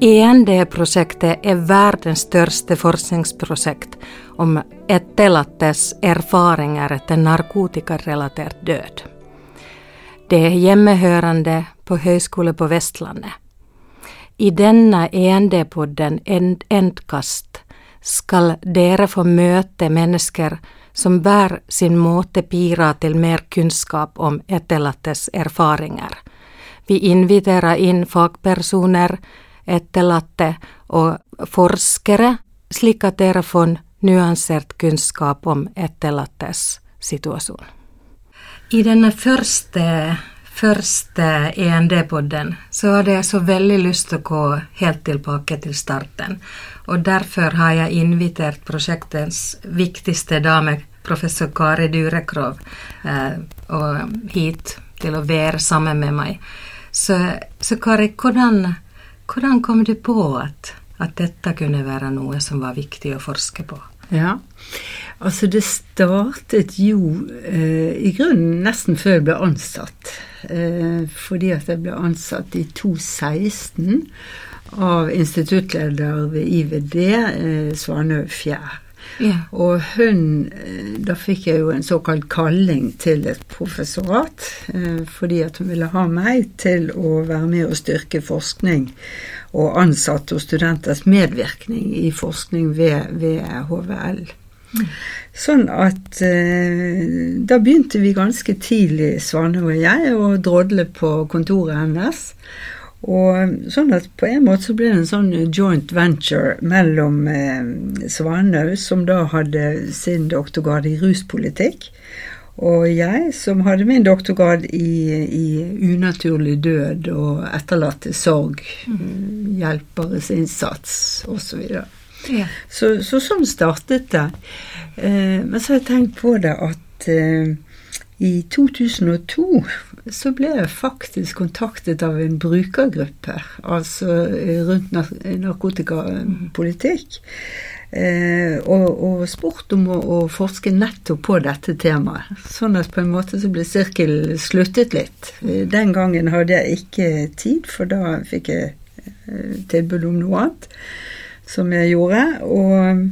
END-projektet är världens största forskningsprojekt om Ettelattes erfarenheter efter narkotikarelaterad död. Det är hemmahörande på Högskolan på Västlandet. I denne END-podden Endkast skal dere få møte mennesker som hver sin måte bidra til mer kunnskap om etterlattes erfaringer. Vi inviterer in fagpersoner etterlatte og forskere, slik at dere får nyansert kunnskap om etterlattes situasjon. I denne første, første END-podden så hadde jeg så veldig lyst til å gå helt tilbake til starten. Og derfor har jeg invitert prosjektets viktigste dame, professor Kari Durekrov, eh, hit til å være sammen med meg. Så, så Kari, hvordan hvordan kom du på at, at dette kunne være noe som var viktig å forske på? Ja, altså det startet jo eh, i grunnen nesten før jeg ble ansatt. Eh, fordi at jeg ble ansatt i 2016 av instituttleder ved IVD, eh, Svanø Fjær. Yeah. Og hun eh, Da fikk jeg jo en såkalt kalling til et professorat, fordi at hun ville ha meg til å være med og styrke forskning og ansatte og studenters medvirkning i forskning ved, ved HVL. Sånn at eh, da begynte vi ganske tidlig, Svane og jeg, å drodle på kontoret hennes. Og sånn at på en måte så ble det en sånn joint venture mellom eh, Svanhaug, som da hadde sin doktorgrad i ruspolitikk, og jeg, som hadde min doktorgrad i, i unaturlig død og etterlatte sorg, mm. hjelperes innsats osv. Så, ja. så Så sånn startet det. Eh, men så har jeg tenkt på det at eh, i 2002 så ble jeg faktisk kontaktet av en brukergruppe, altså rundt narkotikapolitikk, eh, og, og, spurt om å, å, forske nettopp på dette temaet. Sånn at på en måte så ble sirkelen sluttet litt. Den gangen hadde jeg ikke tid, for da fikk jeg eh, tilbud om noe annet, som jeg gjorde. og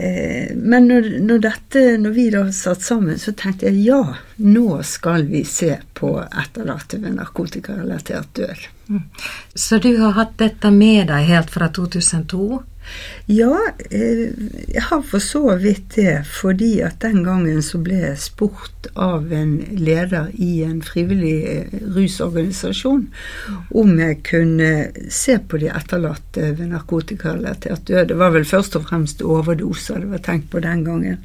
Eh, men når, når, dette, når vi da satt sammen, så tenkte jeg ja, nå skal vi se på etterlatte ved narkotikarelatert død. Mm. Så du har hatt dette med deg helt fra 2002? Ja, eh, jeg har for så vidt det. Fordi at den gangen så ble jeg spurt av en leder i en frivillig eh, rusorganisasjon om jeg kunne se på de etterlatte ved narkotikarelatert død. Det var vel først og fremst overdoser det var tenkt på den gangen.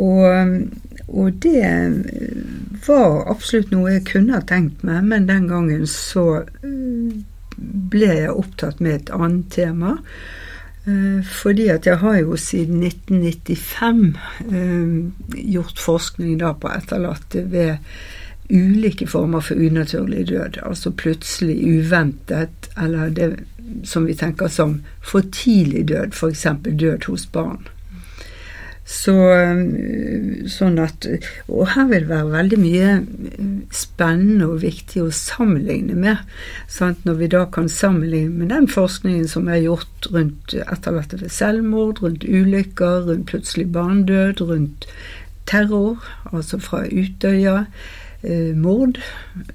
Og, og, det var absolutt noe jeg kunne ha tenkt meg, men den gangen så eh, ble jeg opptatt med et annet tema. Eh, fordi at jeg har jo siden 1995 eh, gjort forskning da på etterlatte ved ulike former for unaturlig død. Altså plutselig uventet, eller det som vi tenker som for tidlig død, f.eks. død hos barn. Så, eh, sånn at, og her vil det være veldig mye spennende og viktig å sammenligne med. Sant? Når vi da kan sammenligne med den forskningen som er gjort rundt etterlatte selvmord, rundt ulykker, rundt plutselig barnedød, rundt terror, altså fra Utøya, eh, mord,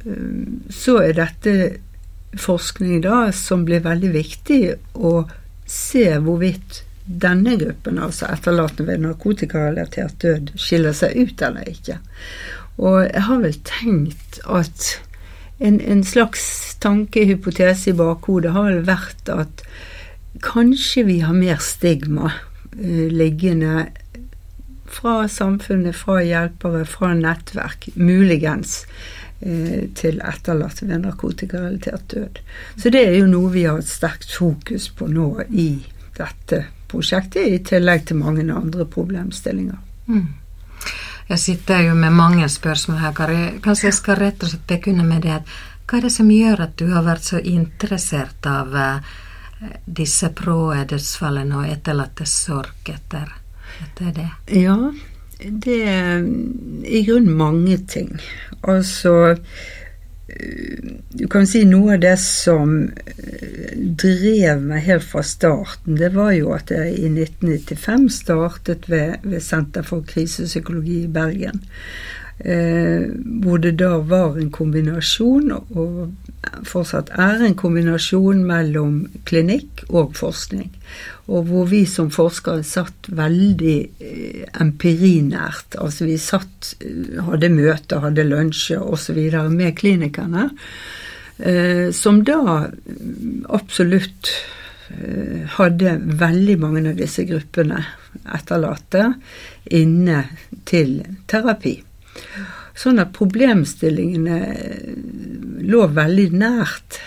eh, så er dette forskning da som blir veldig viktig å se hvorvidt denne gruppen, altså etterlatne ved narkotikarelatert død, skiller seg ut eller ikke. Og jeg har vel tenkt at en, en slags tankehypotese i bakhodet har vel vært at kanskje vi har mer stigma uh, liggende fra samfunnet, fra hjelpere, fra nettverk, muligens, uh, til etterlatte ved narkotikarelatert død. Så det er jo noe vi har et sterkt fokus på nå i dette prosjektet, i tillegg til mange andre problemstillinger. Mm. Jeg sitter jo med mange spørsmål her, Kari. Kanskje jeg skal rett og slett begynne med det at hva er det som gjør at du har vært så interessert av disse prå-dødsfallene og etterlatte sorg etter, etter det? Ja, det er i grunnen mange ting. Altså du kan si noe av det som drev meg helt fra starten, det var jo at jeg i 1995 startet ved, ved Senter for krisepsykologi i Bergen. Eh, hvor det da var en kombinasjon, og fortsatt er en kombinasjon mellom klinikk og forskning. Og hvor vi som forskere satt veldig eh, empirinært. Altså vi satt, eh, hadde møter, hadde lunsjer osv. med klinikerne. Eh, som da absolutt eh, hadde veldig mange av disse gruppene etterlatte inne til terapi. Sånn at problemstillingene lå veldig nært.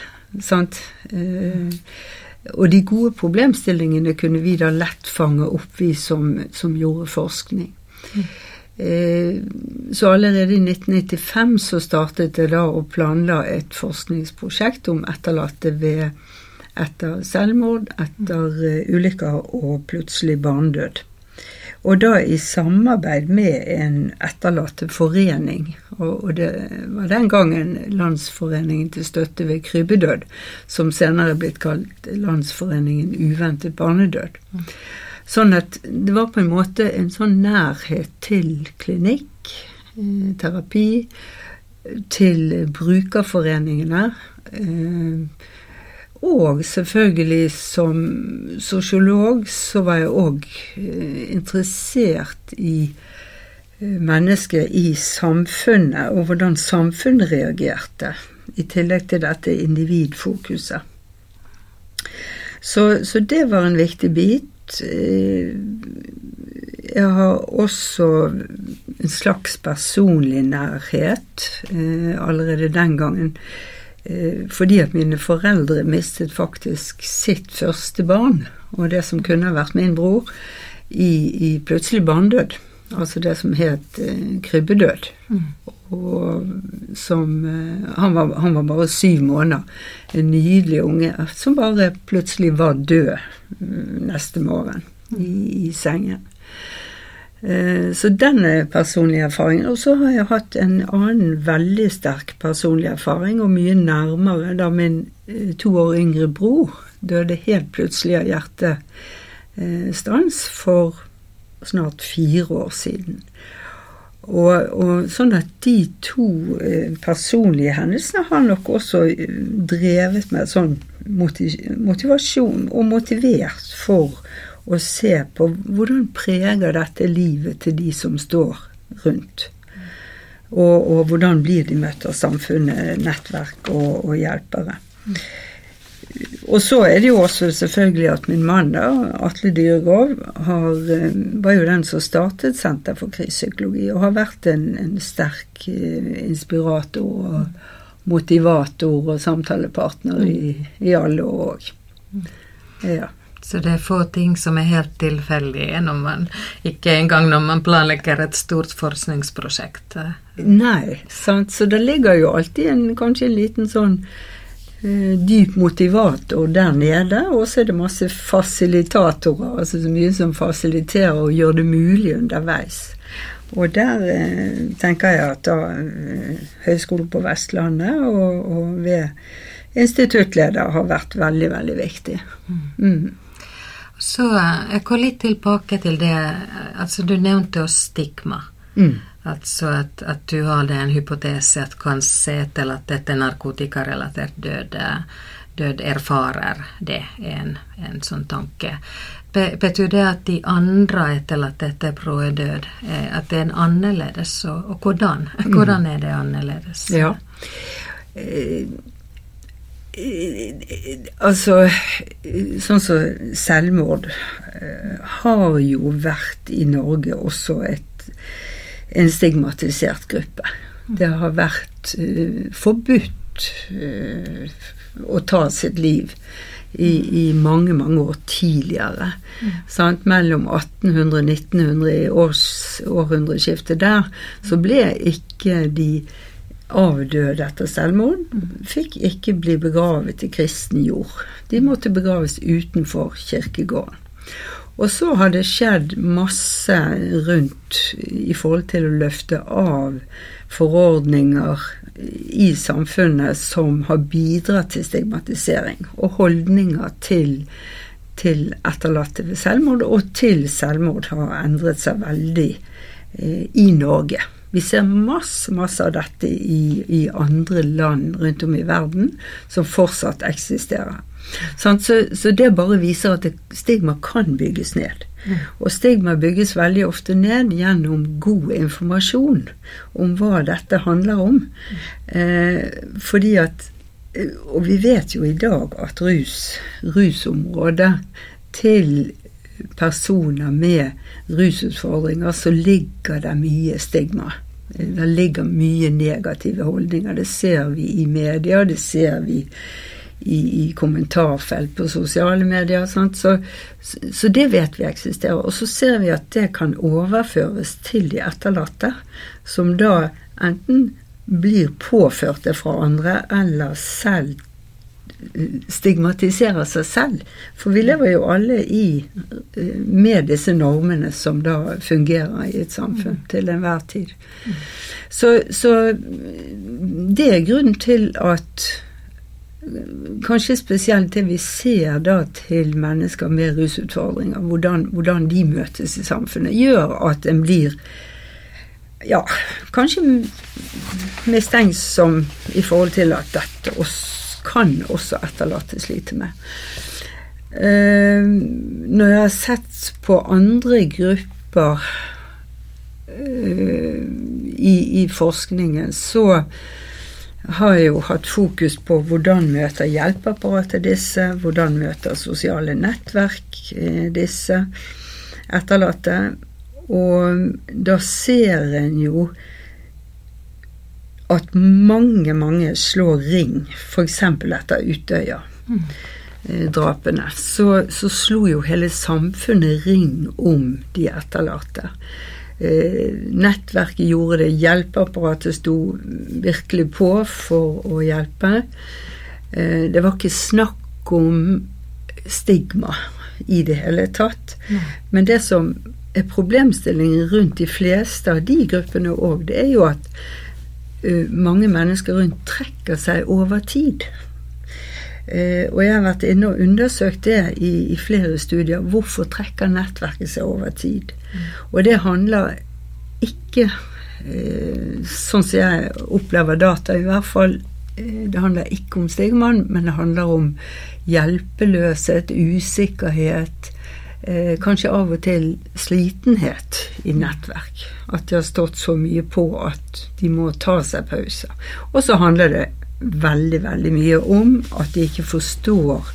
Sant? Eh, og de gode problemstillingene kunne vi da lett fange opp, vi som, som gjorde forskning. Mm. Eh, så allerede i 1995 så startet jeg da å planla et forskningsprosjekt om etterlatte ved etter selvmord, etter uh, ulykker og plutselig barnedød. Og da i samarbeid med en etterlatteforening. Og, og det var den gangen Landsforeningen til støtte ved krybbedød, som senere er blitt kalt Landsforeningen uventet barnedød. Sånn at det var på en måte en sånn nærhet til klinikk, eh, terapi, til brukerforeningene. Eh, og selvfølgelig som sosiolog så var jeg òg eh, interessert i mennesket i samfunnet, og hvordan samfunnet reagerte, i tillegg til dette individfokuset. Så, så det var en viktig bit. Eh, jeg har også en slags personlig nærhet allerede den gangen Eh, fordi at mine foreldre mistet faktisk sitt første barn, og det som kunne ha vært min bror, i, i plutselig barnedød. Altså det som het eh, krybbedød. Mm. Og som eh, han, var, han, var, bare syv måneder. En nydelig unge som bare plutselig var død mm, neste morgen i, i sengen. Eh, så den er personlig erfaring. Og så har jeg hatt en annen veldig sterk personlig erfaring, og mye nærmere, da min eh, to år yngre bror døde helt plutselig av hjertestans for snart fire år siden. Og, og, sånn at de to eh, personlige hendelsene har nok også drevet med sånn motivasjon og motivert for å se på hvordan preger dette livet til de som står rundt. Og, og hvordan blir de møtt av samfunnet, nettverk og, og hjelpere. Og så er det jo også selvfølgelig at min mann, da, Atle Dyregrov, eh, var jo den som startet Senter for krisepsykologi, og har vært en, en sterk eh, inspirator og motivator og samtalepartner i, i alle år òg. Ja. Så det er få ting som er helt tilfeldige når man Ikke engang når man planlegger et stort forskningsprosjekt. Nei, sant. Så det ligger jo alltid en, kanskje en liten sånn uh, dyp motivator der nede, og så er det masse fasilitatorer, altså så mye som fasiliterer og gjør det mulig underveis. Og der uh, tenker jeg at da uh, Høgskolen på Vestlandet og, og ved instituttleder har vært veldig, veldig viktig. Mm. mm. Så eh, jeg går litt tilbake til det Altså, du nevnte oss stigma. Mm. Altså at, att du hadde en hypotese at kanskje til at dette narkotikarelatert død, død erfarer det, er en, en sånn tanke. Betyr det at de andre etterlatte etter død, död, at det er en annerledes, og, och hvordan? Mm. Hvordan er det annerledes? Ja. Eh, Altså, sånn som selvmord eh, har jo vært i Norge også et, en stigmatisert gruppe. Det har vært uh, forbudt uh, å ta sitt liv i, i, mange, mange år tidligere. Mm. Mellom 1800 og 1900, i års, århundreskiftet der, så ble ikke de avdøde etter selvmord, fikk ikke bli begravet i kristen jord. De måtte begraves utenfor kirkegården. Og så har det skjedd masse rundt i forhold til å løfte av forordninger i samfunnet som har bidratt til stigmatisering, og holdninger til, til etterlatte ved selvmord og til selvmord har endret seg veldig eh, i Norge. Vi ser masse, masse av dette i, i, andre land rundt om i verden som fortsatt eksisterer. Så, så, det bare viser at stigma kan bygges ned. Og stigma bygges veldig ofte ned gjennom god informasjon om hva dette handler om. Eh, fordi at Og vi vet jo i dag at rus, rusområdet til personer med rusutfordringer, så ligger det mye stigma. Det ligger mye negative holdninger. Det ser vi i media, det ser vi i, i kommentarfelt på sosiale medier. Så, så, det vet vi eksisterer. Og så ser vi at det kan overføres til de etterlatte, som da enten blir påført det fra andre, eller selv stigmatiserer seg selv. For vi lever jo alle i med disse normene som da fungerer i et samfunn til enhver tid. Så, så det er grunnen til at Kanskje spesielt det vi ser da til mennesker med rusutfordringer, hvordan, hvordan de møtes i samfunnet, gjør at en blir ja, kanskje mistenksom i forhold til at dette også kan også etterlatte lite med. Uh, når jeg har sett på andre grupper uh, i, i, forskningen, så har jeg jo hatt fokus på hvordan møter hjelpeapparatet disse, hvordan møter sosiale nettverk uh, disse etterlatte. Og da ser en jo at mange, mange slår ring, f.eks. etter Utøya-drapene. Mm. Så, så, slo jo hele samfunnet ring om de etterlatte. Eh, nettverket gjorde det, hjelpeapparatet sto virkelig på for å hjelpe. Eh, det var ikke snakk om stigma i det hele tatt. Mm. Men det som er problemstillingen rundt de fleste av de gruppene òg, det er jo at mange mennesker rundt trekker seg over tid. Uh, og jeg har vært inne og undersøkt det i, i, flere studier. Hvorfor trekker nettverket seg over tid? Mm. Og det handler ikke, uh, sånn som jeg opplever data, i hvert fall det handler ikke om stigmaen, men det handler om hjelpeløshet, usikkerhet, eh, kanskje av og til slitenhet i nettverk. At de har stått så mye på at de må ta seg pauser. Og så handler det veldig, veldig mye om at de ikke forstår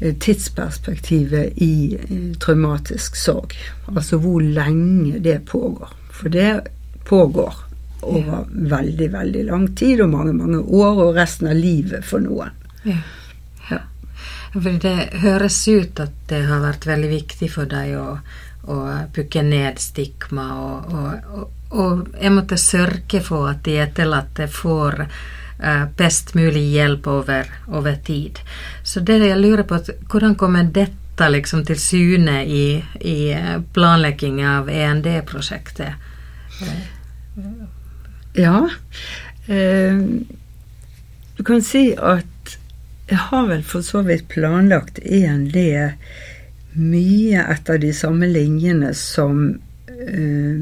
eh, tidsperspektivet i eh, traumatisk sorg. Altså hvor lenge det pågår. For det pågår over veldig, veldig lang tid, og mange, mange år, og resten av livet for noen. Ja. For det høres ut at det har vært veldig viktig for deg å, å pukke ned stigma, og, og, og, jeg måtte sørge for at de etterlatte får uh, best mulig hjelp over, over, tid. Så det jeg lurer på, hvordan kommer dette liksom til syne i, i planlegging av END-prosjektet? Ja. Uh, du kan si at jeg har vel for så vidt planlagt END mye etter de samme linjene som uh,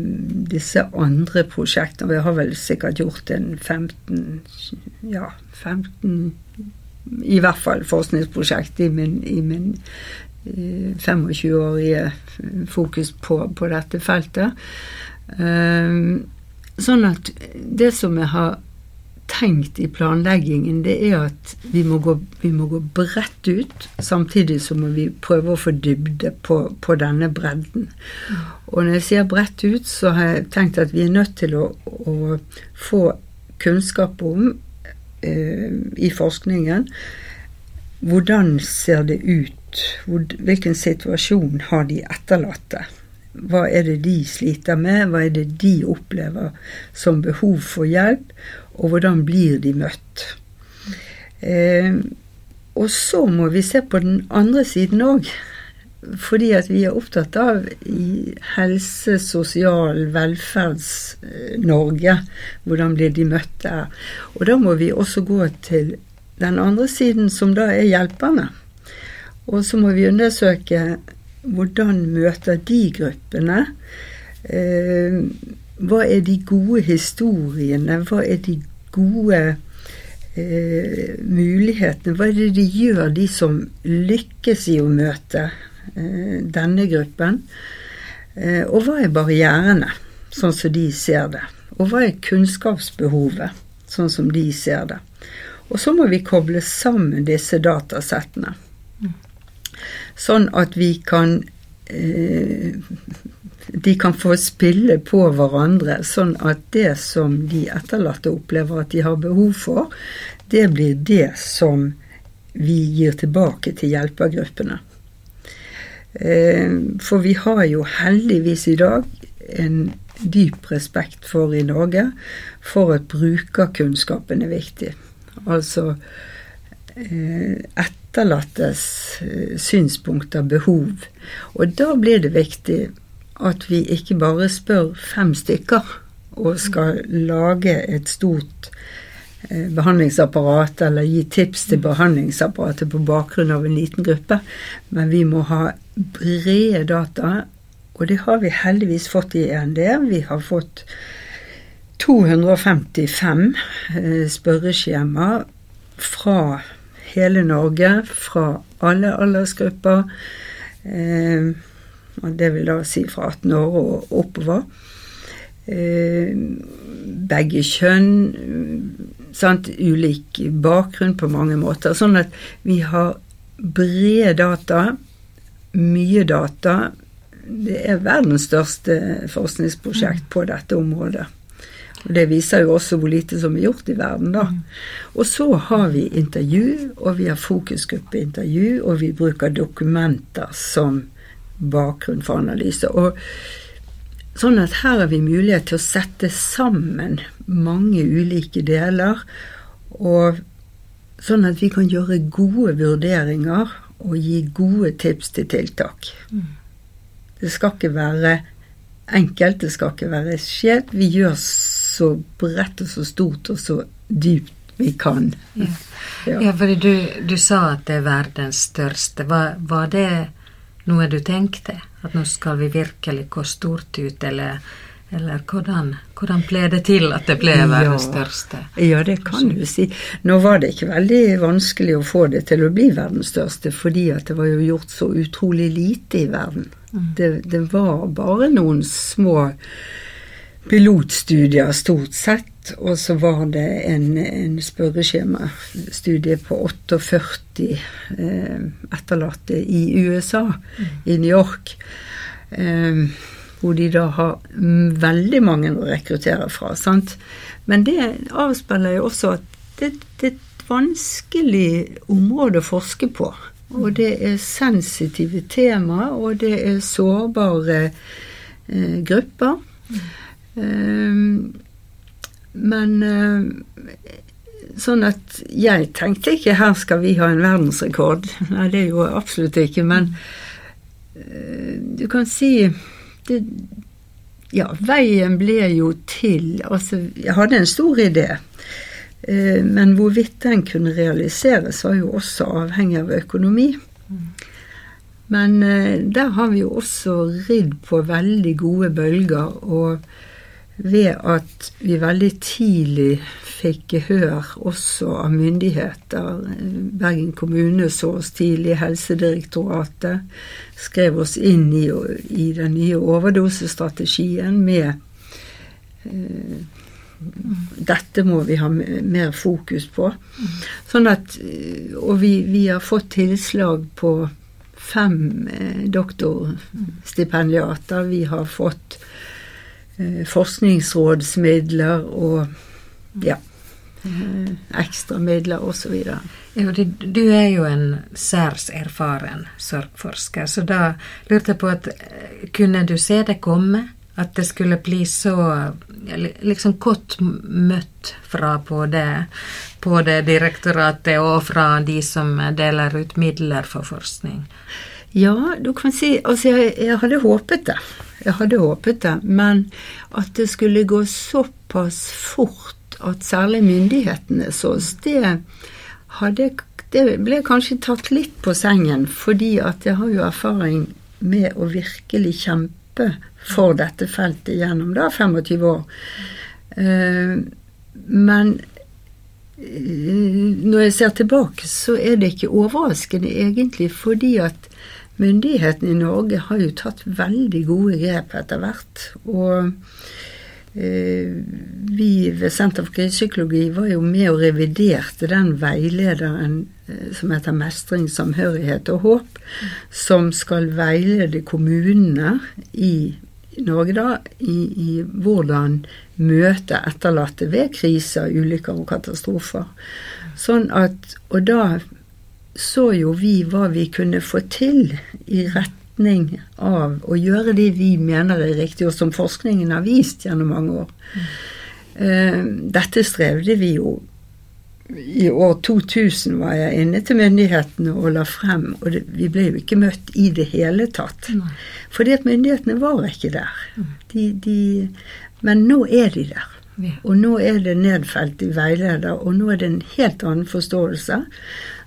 disse andre prosjektene. Vi har vel sikkert gjort en 15 Ja, 15 I hvert fall forskningsprosjekt i min, i min uh, eh, 25-årige fokus på, på, dette feltet. Uh, sånn at det som jeg har tenkt i planleggingen, det er at vi må gå, vi må gå bredt ut, samtidig så må vi prøve å få dybde på, på, denne bredden. Og når jeg sier bredt ut, så har jeg tenkt at vi er nødt til å, å få kunnskap om eh, i forskningen hvordan ser det ut, Hvor, hvilken situasjon har de etterlatte Hva er det de sliter med? Hva er det de opplever som behov for hjelp? Og hvordan blir de møtt? Eh, og så må vi se på den andre siden òg. Fordi at vi er opptatt av i helse, sosial, velferds-Norge. Hvordan blir de møtt der? Og da må vi også gå til den andre siden, som da er hjelperne. Og så må vi undersøke hvordan møter de gruppene? Eh, hva er de gode historiene? Hva er de gode eh, mulighetene? Hva er det de gjør, de som lykkes i å møte eh, denne gruppen? Eh, og hva er barrierene, sånn som de ser det? Og hva er kunnskapsbehovet, sånn som de ser det? Og så må vi koble sammen disse datasettene. Sånn at vi kan eh, De kan få spille på hverandre, sånn at det som de etterlatte opplever at de har behov for, det blir det som vi gir tilbake til hjelpergruppene. Eh, for vi har jo heldigvis i dag en dyp respekt for i Norge for at brukerkunnskapen er viktig. Altså eh, etterlattes eh, synspunkter, behov. Og da blir det viktig at vi ikke bare spør fem stykker og skal lage et stort eh, behandlingsapparat eller gi tips til behandlingsapparatet på bakgrunn av en liten gruppe, men vi må ha brede data, og det har vi heldigvis fått i END. Vi har fått 255 eh, spørreskjemaer fra hele Norge, fra alle aldersgrupper. Eh, og det vil da si fra 18 år og oppover. Eh, begge kjønn. Sant? Ulik bakgrunn på mange måter. Sånn at vi har brede data, mye data. Det er verdens største forskningsprosjekt på dette området. Og Det viser jo også hvor lite som er gjort i verden, da. Og så har vi intervju, og vi har fokusgruppeintervju, og vi bruker dokumenter som bakgrunn for analyse. Og sånn at her har vi mulighet til å sette sammen mange ulike deler, og sånn at vi kan gjøre gode vurderinger og gi gode tips til tiltak. Mm. Det skal ikke være enkelt, det skal ikke være skjevt. Vi gjør så bredt og så stort og så dypt vi kan. Ja, ja. ja fordi du, du, sa at det er verdens største. Var, var, det noe du tenkte? At nå skal vi virkelig gå stort ut, eller, eller hvordan, hvordan, ble det til at det ble verdens største? Ja, det kan du si. Nå var det ikke veldig vanskelig å få det til å bli verdens største, fordi at det var jo gjort så utrolig lite i verden. Mm. Det, det var bare noen små pilotstudier stort sett. Og så var det en, en spørreskjemastudie på 48 eh, etterlatte i USA, mm. i New York. Eh, hvor de da har veldig mange å rekruttere fra. sant? Men det avspeiler jo også at det, det er et vanskelig område å forske på. Og det er sensitive temaer, og det er sårbare eh, grupper. Mm. Ehm, men eh, sånn at jeg tenkte ikke her skal vi ha en verdensrekord. Nei, det er jo absolutt ikke. Men eh, du kan si det, Ja, veien ble jo til Altså, jeg hadde en stor idé. Eh, men hvorvidt den kunne realiseres, var jo også avhengig av økonomi. Men der har vi jo også ridd på veldig gode bølger. og ved at vi veldig tidlig fikk gehør også av myndigheter. Bergen kommune så oss tidlig, Helsedirektoratet skrev oss inn i, i den nye overdosestrategien med eh, dette må vi ha mer fokus på. Sånn at, og vi, vi har fått tilslag på fem eh, doktorstipendiater. Vi har fått Eh, forskningsrådsmidler og ja, eh, ekstramidler osv. Jo, du er jo en særs erfaren sorgforsker, så da lurte jeg på at eh, kunne du se det komme? At det skulle bli så liksom godt møtt fra både, både direktoratet og fra de som deler ut midler for forskning? Ja, du kan si Altså, jeg, jeg hadde håpet det. Jeg hadde håpet det. Men at det skulle gå såpass fort at særlig myndighetene så oss, det, hadde, det ble kanskje tatt litt på sengen. Fordi at jeg har jo erfaring med å virkelig kjempe for dette feltet gjennom da 25 år. Uh, men når jeg ser tilbake, så er det ikke overraskende egentlig, fordi at myndighetene i Norge har jo tatt veldig gode grep etter hvert. Og eh, vi ved Senter for krisepsykologi var jo med og reviderte den veilederen eh, som heter Mestring, samhørighet og håp, som skal veilede kommunene i Norge da, i, i hvordan møte etterlatte ved kriser, ulykker og katastrofer. Sånn at, Og da så jo vi hva vi kunne få til i retning av å gjøre det vi mener er riktig, og som forskningen har vist gjennom mange år. Mm. Dette strevde vi jo i år 2000 var jeg inne til myndighetene og la frem, og det, vi ble jo ikke møtt i det hele tatt. Nei. Fordi at myndighetene var ikke der. Mm. De, de, men nå er de der. Ja. Og nå er det nedfelt i veileder, og nå er det en helt annen forståelse.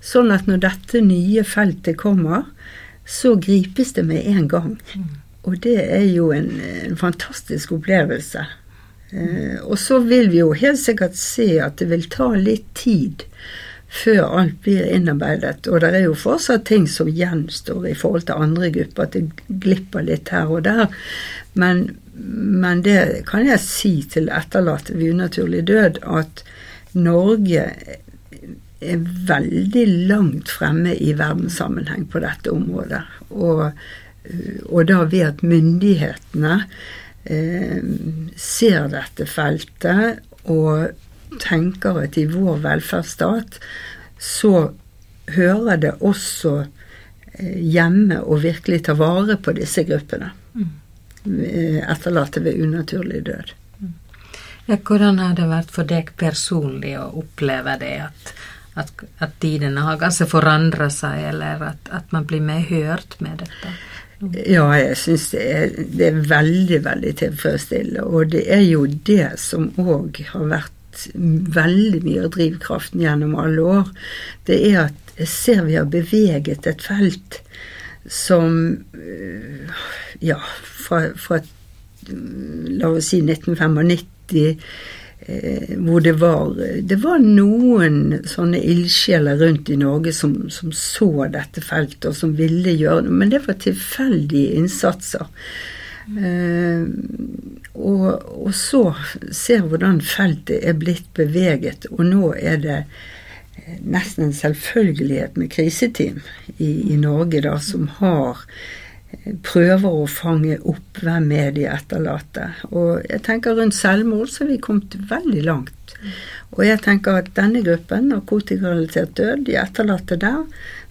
Sånn at når dette nye feltet kommer, så gripes det med en gang. Mm. Og det er jo en, en fantastisk opplevelse. Eh, og så vil vi jo helt sikkert se at det vil ta litt tid før alt blir innarbeidet. Og det er jo fortsatt ting som gjenstår i forhold til andre grupper, at det glipper litt her og der. Men, men det kan jeg si til etterlatte ved unaturlig død, at Norge er veldig langt fremme i verdenssammenheng på dette området. Og, og da ved at myndighetene eh, ser dette feltet og tenker at i vår velferdsstat så hører det også eh, hjemme å virkelig ta vare på disse gruppene. Mm. Etterlatte ved unaturlig død. Mm. Ja, hvordan har det vært for deg personlig å oppleve det at at, at tidene har kanskje forandra seg, eller at, at, man blir mer hørt med dette? Ja, jeg syns det, det, er veldig, veldig tilfredsstillende. Og det er jo det som òg har vært veldig mye av drivkraften gjennom alle år. Det er at jeg ser vi har beveget et felt som Ja, fra, fra la oss si 1995 Eh, hvor det var, det var noen sånne ildsjeler rundt i Norge som, som, så dette feltet, og som ville gjøre det. Men det var tilfeldige innsatser. Eh, og, og, så ser hvordan feltet er blitt beveget, og nå er det nesten en selvfølgelighet med kriseteam i, i Norge, da, som har prøver å fange opp hvem er de etterlatte. Og jeg tenker rundt selvmord så har vi kommet veldig langt. Og jeg tenker at denne gruppen, narkotikarelatert død, de etterlatte der,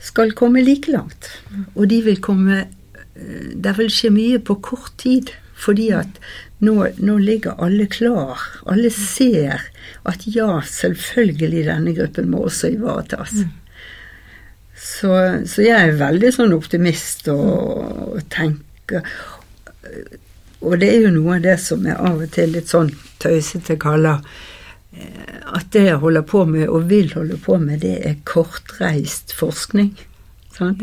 skal komme like langt. Og de vil komme eh, Det vil skje mye på kort tid. Fordi at nå, nå ligger alle klar. Alle ser at ja, selvfølgelig denne gruppen må også ivaretas. Mm. Så, så, jeg er veldig sånn optimist og, og tenker Og det er jo noe av det som jeg av og til litt sånn tøysete kaller eh, at det jeg holder på med, og vil holde på med, det er kortreist forskning. Sant?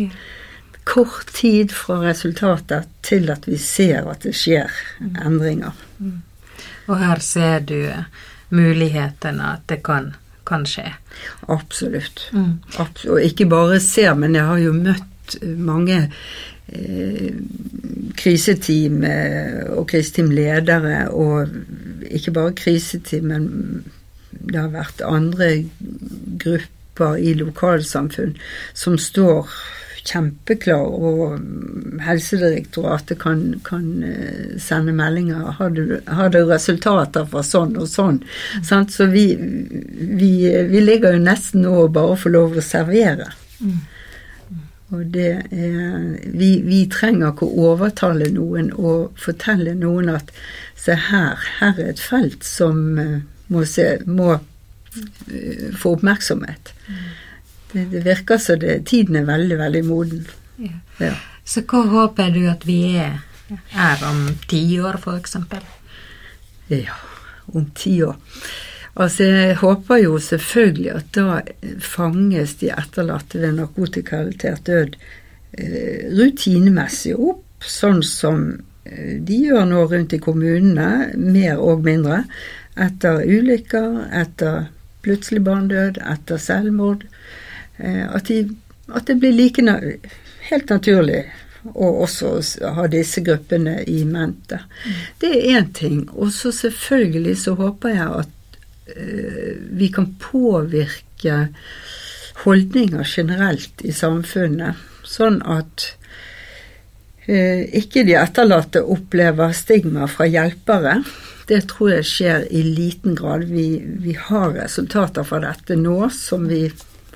Kort tid fra resultatet til at vi ser at det skjer mm. endringer. Mm. Og her ser du mulighetene, at det kan kan skje. Absolutt. Mm. Abs Og ikke bare ser, men jeg har jo møtt mange eh, kriseteam eh, og kriseteamledere, og ikke bare kriseteam, men det har vært andre grupper i lokalsamfunn som står kjempeklar, og Helsedirektoratet kan, kan eh, sende meldinger. Har du, har du, resultater fra sånn og sånn? Mm. Så vi, vi, vi, ligger jo nesten nå og bare får lov å servere. Mm. Og det er vi, vi, trenger ikke å overtale noen og fortelle noen at se her, her er et felt som uh, må, se, må uh, få oppmerksomhet. Mm. Det, det, virker som det, tiden er veldig, veldig moden. Ja. Ja. Så hva håper du at vi er, er om ti år, f.eks.? Ja, om ti år. Altså, jeg håper jo selvfølgelig at da fanges de etterlatte ved narkotikarelatert død eh, rutinemessig opp, sånn som eh, de gjør nå rundt i kommunene, mer og mindre, etter ulykker, etter plutselig barnedød, etter selvmord. Eh, at, de, at, det blir like helt naturlig å også ha disse gruppene i mente. Mm. Det er én ting. Og så selvfølgelig så håper jeg at Eh, vi kan påvirke holdninger generelt i samfunnet, sånn at eh, ikke de etterlatte opplever stigma fra hjelpere. Det tror jeg skjer i liten grad. Vi, vi har resultater fra dette nå som vi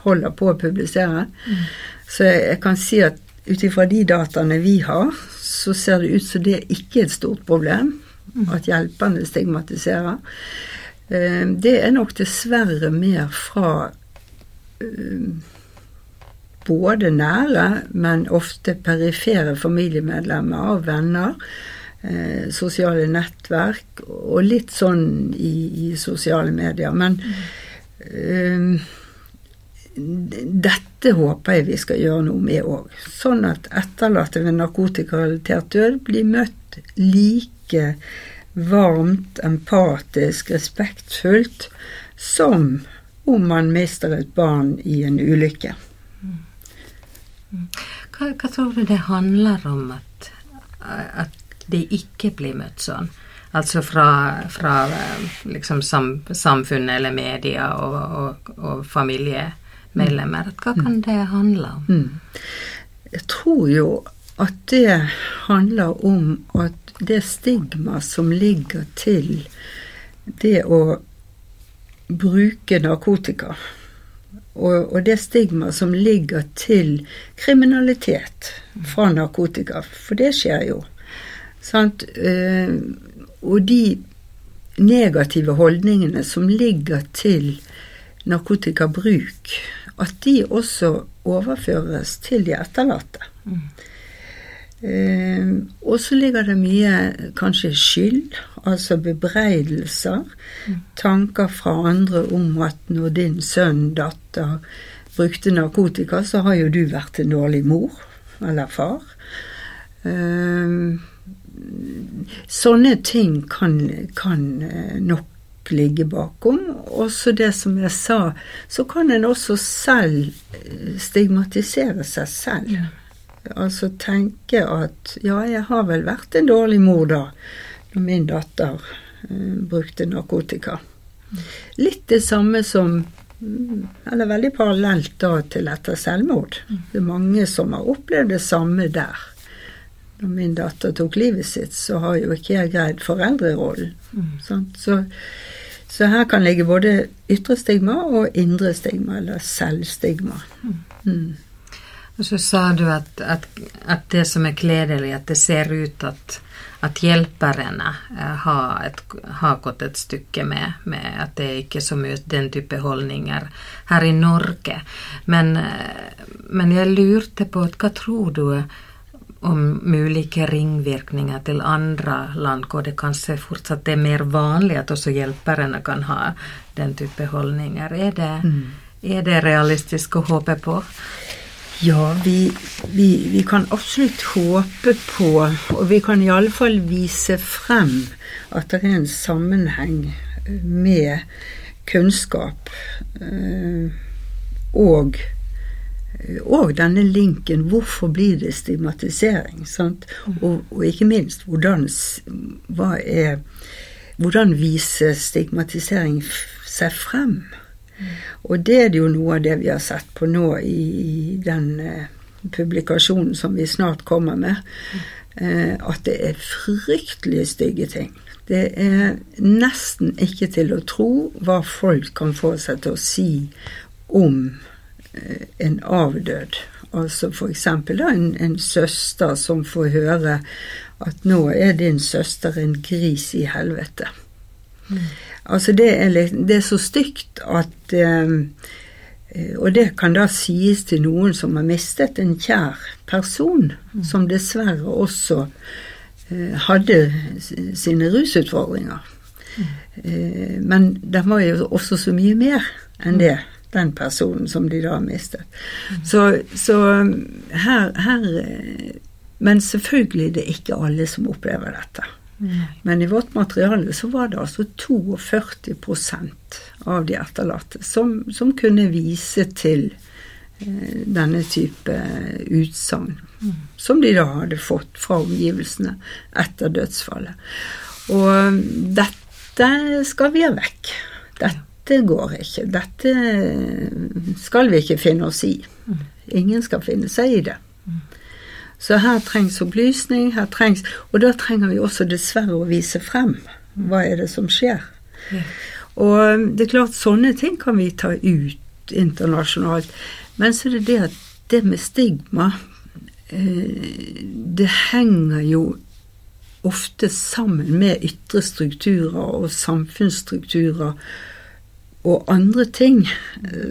holder på å publisere. Mm. Så jeg, kan si at ut ifra de dataene vi har, så ser det ut som det ikke er et stort problem mm. at hjelperne stigmatiserer. Eh, det er nok dessverre mer fra eh, både nære, men ofte perifere familiemedlemmer og venner. Eh, sosiale nettverk og litt sånn i, i sosiale medier. Men mm. Dette håper jeg vi skal gjøre noe med òg. Sånn at etterlatte ved narkotikarelatert død blir møtt like varmt, empatisk, respektfullt som om man mister et barn i en ulykke. Hva, hva, tror du det handler om at, at det ikke blir møtt sånn? Altså fra, fra liksom sam, samfunnet eller media og, og, og familiemedlemmer. Hva kan det handle om? Mm. Jeg tror jo at det handler om at det stigma som ligger til det å bruke narkotika, og, og det stigma som ligger til kriminalitet fra narkotika, for det skjer jo. Sant? Eh, og de negative holdningene som ligger til narkotikabruk, at de også overføres til de etterlatte. Mm. Eh, og så ligger det mye kanskje skyld, altså bebreidelser. Mm. Tanker fra andre om at når din sønn, datter, brukte narkotika, så har jo du vært en dårlig mor eller far. Eh, sånne ting kan, kan eh, nok ligge bakom. Også det som jeg sa, så kan en også selv eh, stigmatisere seg selv. Ja. Altså tenke at ja, jeg har vel vært en dårlig mor da, når min datter uh, brukte narkotika. Litt det samme som mm, Eller veldig parallelt da til etter selvmord. Det er mange som har opplevd det samme der. Når min datter tok livet sitt, så har jo ikke jeg greid foreldrerollen. Mm. Så, så, her kan ligge både ytre stigma og indre stigma, eller selvstigma. Mm. Og så sa du at, at, at, det som er gledelig, at det ser ut at, at hjelperne eh, har, et, har, gått et stykke med, med, at det er ikke så mye den type holdninger her i Norge. Men, eh, men jeg lurte på hva tror du om mulige ringvirkninger til andre land, hvor det kanskje fortsatt er mer vanlig at også hjelperne kan ha den type holdninger. Er det, mm. er det realistisk å håpe på? Ja, vi, vi, vi, kan absolutt håpe på, og vi kan iallfall vise frem at det er en sammenheng med kunnskap eh, og, og denne linken. Hvorfor blir det stigmatisering? Og, og, ikke minst, hvordan, er, hvordan viser stigmatisering seg frem? Og det er jo noe av det vi har sett på nå i, i den eh, publikasjonen som vi snart kommer med, eh, at det er fryktelig stygge ting. Det er nesten ikke til å tro hva folk kan få seg til å si om en avdød. Altså f.eks. en, en søster som får høre at nå er din søster en gris i helvete. Mm. Altså det er, det er, så stygt at eh, Og det kan da sies til noen som har mistet en kjær person, mm. som dessverre også eh, hadde sine rusutfordringer. Mm. Eh, men det var jo også så mye mer enn det den personen som de da har mistet. Mm. Så, så her, her Men selvfølgelig det er ikke alle som opplever dette. Mm. Men i vårt materiale så var det altså 42% av de etterlatte som, som kunne vise til eh, denne type utsagn. Mm. Som de da hadde fått fra omgivelsene etter dødsfallet. Og dette skal vi ha vekk. Dette dette går ikke, dette skal vi ikke finne oss i. Ingen skal finne seg i det. Så her trengs opplysning, her trengs Og da trenger vi også dessverre å vise frem hva er det som skjer. Og det er klart, sånne ting kan vi ta ut internasjonalt. Men så er det det at det med stigma eh, Det henger jo ofte sammen med ytre strukturer og samfunnsstrukturer og andre ting.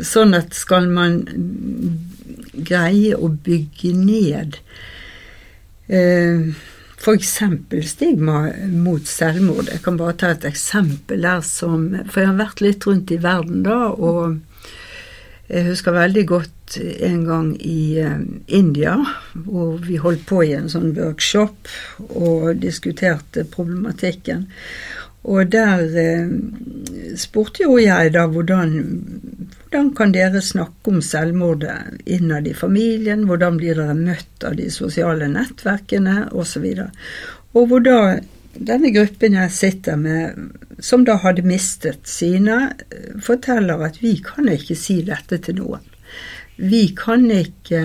Sånn at skal man greie å bygge ned eh, f.eks. stigma mot selvmord. Jeg kan bare ta et eksempel der som For jeg har vært litt rundt i verden da, og jeg husker veldig godt en gang i eh, India, hvor vi holdt på i en sånn workshop og diskuterte problematikken. Og der eh, spurte jo jeg da hvordan, hvordan kan dere snakke om selvmordet innad i familien, hvordan blir dere møtt av de sosiale nettverkene osv. Og, og hvor da denne gruppen jeg sitter med, som da hadde mistet sine, eh, forteller at vi kan ikke si dette til noen. Vi kan ikke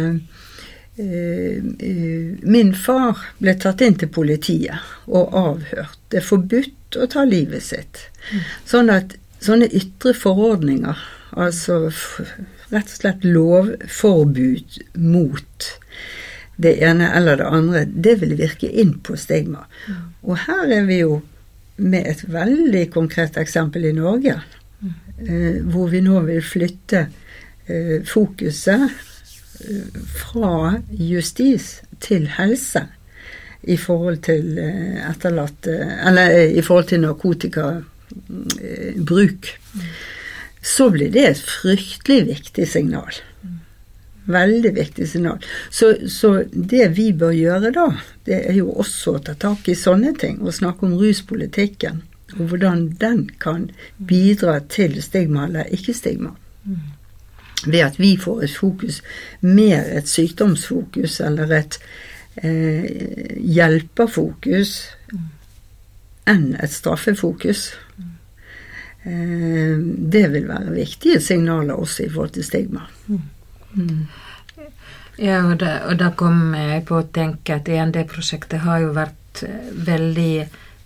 Eh, eh, min far ble tatt inn til politiet og avhørt. Det er forbudt å ta livet sitt. Sånn at sånne ytre forordninger, altså rett og slett lovforbud mot det ene eller det andre, det vil virke inn på stigma. Og her er vi jo med et veldig konkret eksempel i Norge, eh, hvor vi nå vil flytte fokuset fra justis til helse i forhold til eh, etterlatte Eller eh, i forhold til narkotikabruk. Så blir det et fryktelig viktig signal. Veldig viktig signal. Så, så, det vi bør gjøre da, det er jo også å ta tak i sånne ting og snakke om ruspolitikken. Og hvordan den kan bidra til stigma eller ikke stigma. Ved at vi får et fokus, mer et sykdomsfokus eller et eh, hjelperfokus enn et straffefokus. Eh, det vil være viktige signaler også i forhold til stigma. Mm. Ja, og da, og da kom jeg på å tenke at END-prosjektet har jo vært eh, veldig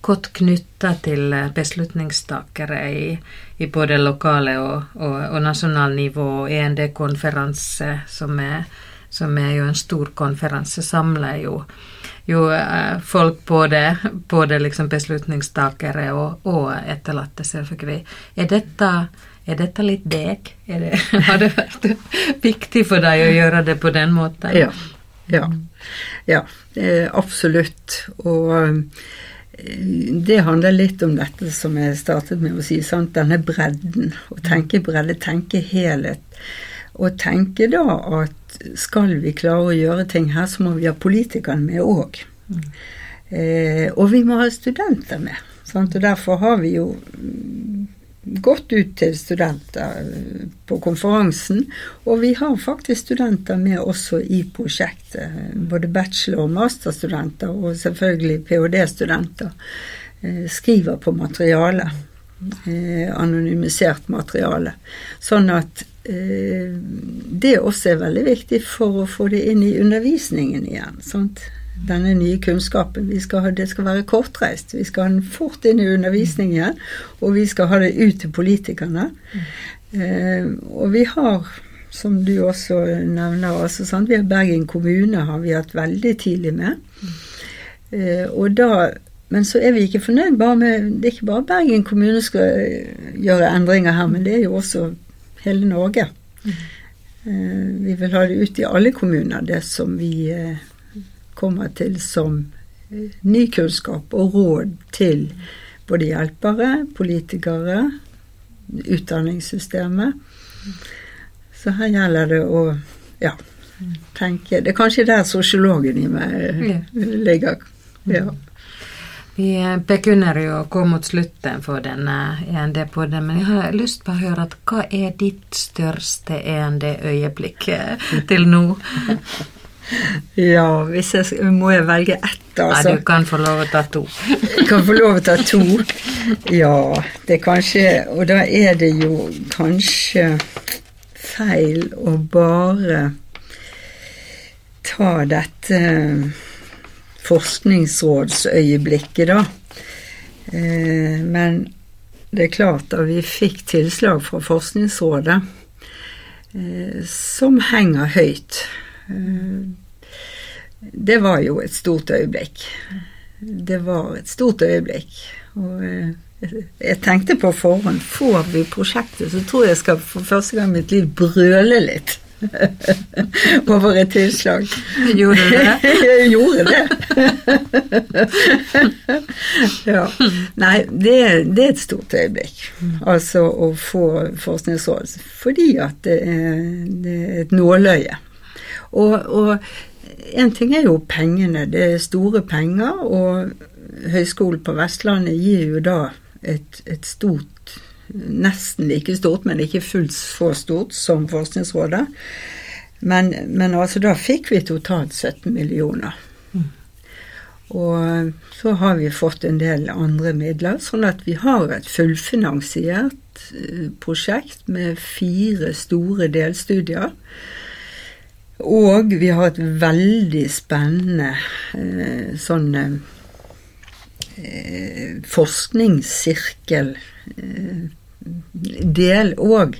godt knytta til eh, beslutningstakere i, i, både lokale og, og, og nasjonalt nivå. END-konferanse, som, som, er jo en stor konferanse, samler jo, jo eh, folk, både, både liksom beslutningstakere og, og etterlatte, selvfølgelig. Er dette, er dette litt deg? Det, har det vært viktig for deg å gjøre det på den måten? Ja. Ja, ja absolutt. Og det handler litt om dette som jeg startet med å si, sant? denne bredden. Å tenke bredde, tenke helhet. Og tenke da at skal vi klare å gjøre ting her, så må vi ha politikerne med òg. Mm. Eh, og vi må ha studenter med. Sant? Og derfor har vi jo gått ut til studenter på konferansen. Og vi har faktisk studenter med også i prosjektet. Både bachelor- og masterstudenter, og selvfølgelig ph.d.-studenter. Eh, skriver på materiale. Eh, anonymisert materiale. Sånn at eh, det også er veldig viktig for å få det inn i undervisningen igjen. sant? denne nye kunnskapen. Skal ha, det skal være kortreist. Vi skal ha den fort inn i undervisningen, og vi skal ha det ut til politikerne. Mm. Eh, og vi har som du også nevner. Altså, sant? Vi har Bergen kommune har vi hatt veldig tidlig med. Eh, og da, men så er vi ikke fornøyd bare med Det er ikke bare Bergen kommune skal gjøre endringer her, men det er jo også hele Norge. Mm. vi vil ha det ut i alle kommuner, det som vi eh, kommer til som eh, ny kunnskap og råd til både hjelpere, politikere, utdanningssystemet. Så her gjelder det å ja, tenke Det er kanskje der sosiologen i meg ligger. Ja. Vi begynner jo å gå mot slutten for denne END-podden, men jeg har lyst på å høre at hva er ditt største END-øyeblikk til nå? Ja, hvis jeg må jeg velge ett, altså. Ja, du kan få lov å ta to. Kan få lov å ta to. Ja, det er kanskje Og da er det jo kanskje feil å bare ta dette forskningsrådsøyeblikket, da. Eh, men det er klart at vi fikk tilslag fra Forskningsrådet eh, som henger høyt. Eh, det var jo et stort øyeblikk. Det var et stort øyeblikk. Og jeg tenkte på forhånd får vi prosjektet, så tror jeg skal for første gang i mitt liv brøle litt. over et tilslag. Gjorde du det? Jeg gjorde det. ja. Nei, det, det, er et stort øyeblikk. Altså å få Forskningsråd. Fordi at det er, det er et nåløye. Og, og en ting er jo pengene. Det er store penger, og Høgskolen på Vestlandet gir jo da et, et stort nesten like stort, men ikke fullt så stort som Forskningsrådet. Men, men altså da fikk vi totalt 17 millioner. Mm. Og så har vi fått en del andre midler, sånn at vi har et fullfinansiert eh, prosjekt med fire store delstudier. Og vi har et veldig spennende eh, sånn eh, forskningssirkel eh, del òg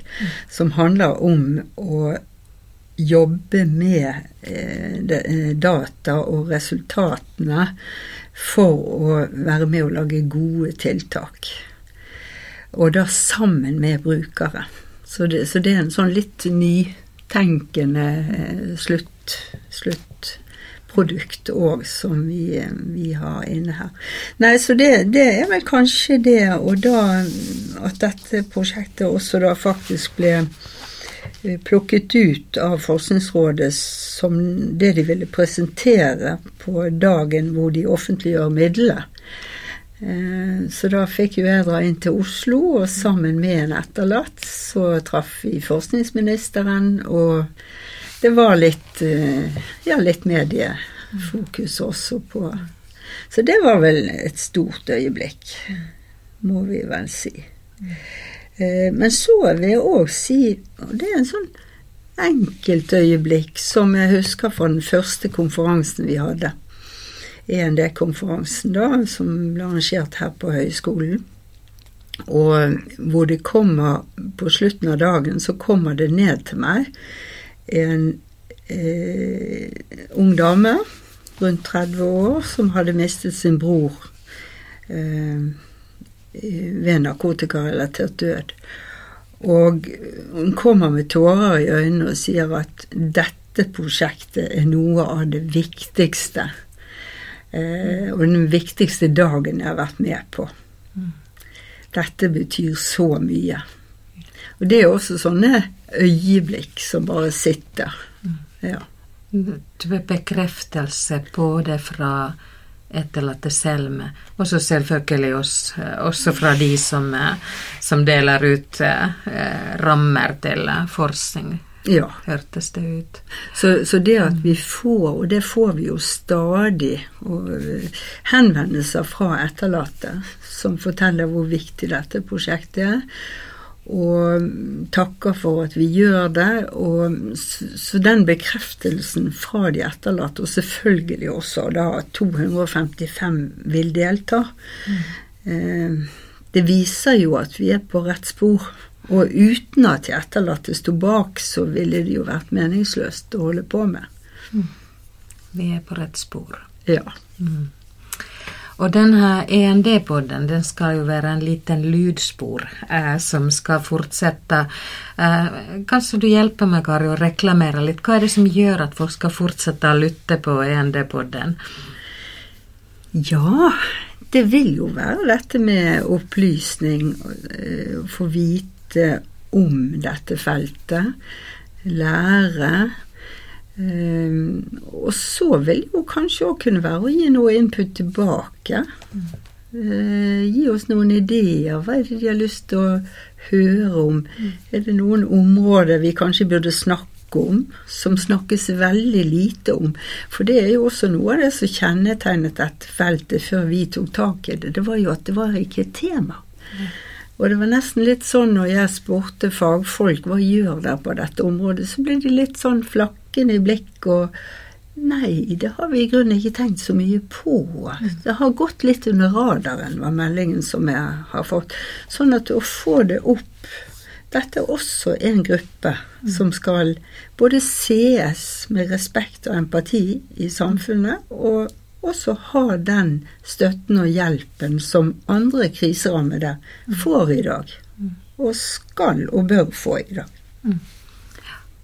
som handler om å jobbe med eh, eh, data og resultatene for å være med å lage gode tiltak. Og da sammen med brukere. Så det, så det er en sånn litt nytenkende eh, slutt, slutt produkt òg som vi, vi, har inne her. Nei, så det, det, er vel kanskje det, og da at dette prosjektet også da faktisk ble eh, plukket ut av Forskningsrådet som det de ville presentere på dagen hvor de offentliggjør midlene. Eh, så da fikk jo jeg dra inn til Oslo, og sammen med en etterlatt så traff vi forskningsministeren og det var litt, eh, ja, litt mediefokus også på Så det var vel et stort øyeblikk, må vi vel si. Eh, men så vil jeg òg si, og det er en sånn enkeltøyeblikk som jeg husker fra den første konferansen vi hadde. END-konferansen, da, som ble arrangert her på høyskolen. Og hvor det kommer På slutten av dagen så kommer det ned til meg en eh, ung dame rundt 30 år som hadde mistet sin bror eh, ved narkotikarelatert død. Og hun kommer med tårer i øynene og sier at dette prosjektet er noe av det viktigste. Eh, og den viktigste dagen jeg har vært med på. Dette betyr så mye. Og det er også sånne øyeblikk som bare sitter. Ja. Bekreftelse både fra etterlatte selv, og så selvfølgelig oss, også fra de som, som deler ut eh, rammer til forskning. Ja. Hørtes det ut. Så, så, det at vi får, og det får vi jo stadig, eh, henvendelser fra etterlatte som forteller hvor viktig dette prosjektet er og takker for at vi gjør det. Og, så den bekreftelsen fra de etterlatte, og selvfølgelig også da 255 vil delta, mm. eh, det viser jo at vi er på rett spor. Og uten at de etterlatte sto bak, så ville det jo vært meningsløst å holde på med. Mm. Vi er på rett spor. Ja. Mm. Og denne END-podden den skal jo være en liten lydspor eh, som skal fortsette. Eh, kanskje du hjelper meg, Kari, å reklamere litt? Hva er det som gjør at folk skal fortsette å lytte på END-podden? Ja, det vil jo være dette med opplysning, eh, få vite om dette feltet, lære. Um, og så vil jo kanskje òg kunne være å gi noe input tilbake. Mm. Gi oss noen ideer. Hva er det de har lyst til å høre om? Er det noen områder vi kanskje burde snakke om, som snakkes veldig lite om? For det er jo også noe av det som kjennetegnet dette feltet før vi tok tak i det. Det var jo at det var ikke et tema. Og det var nesten litt sånn når jeg spurte fagfolk hva gjør dere på dette området, så ble de litt sånn flakkende i og Nei, det har vi i grunnen ikke tenkt så mye på. Det har gått litt under radaren, var meldingen som jeg har fått. Sånn at å få det opp Dette er også en gruppe som skal både sees med respekt og empati i samfunnet, og også ha den støtten og hjelpen som andre kriserammede får i dag. Og skal og bør få i dag. Mm.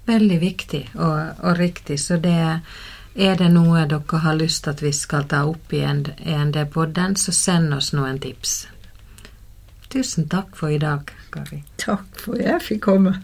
Veldig viktig og, og, riktig. Så det er det noe dere har lyst til at vi skal ta opp i END-podden, så send oss noen tips. Tusen takk for i dag, Kari. Takk for at jeg fikk komme.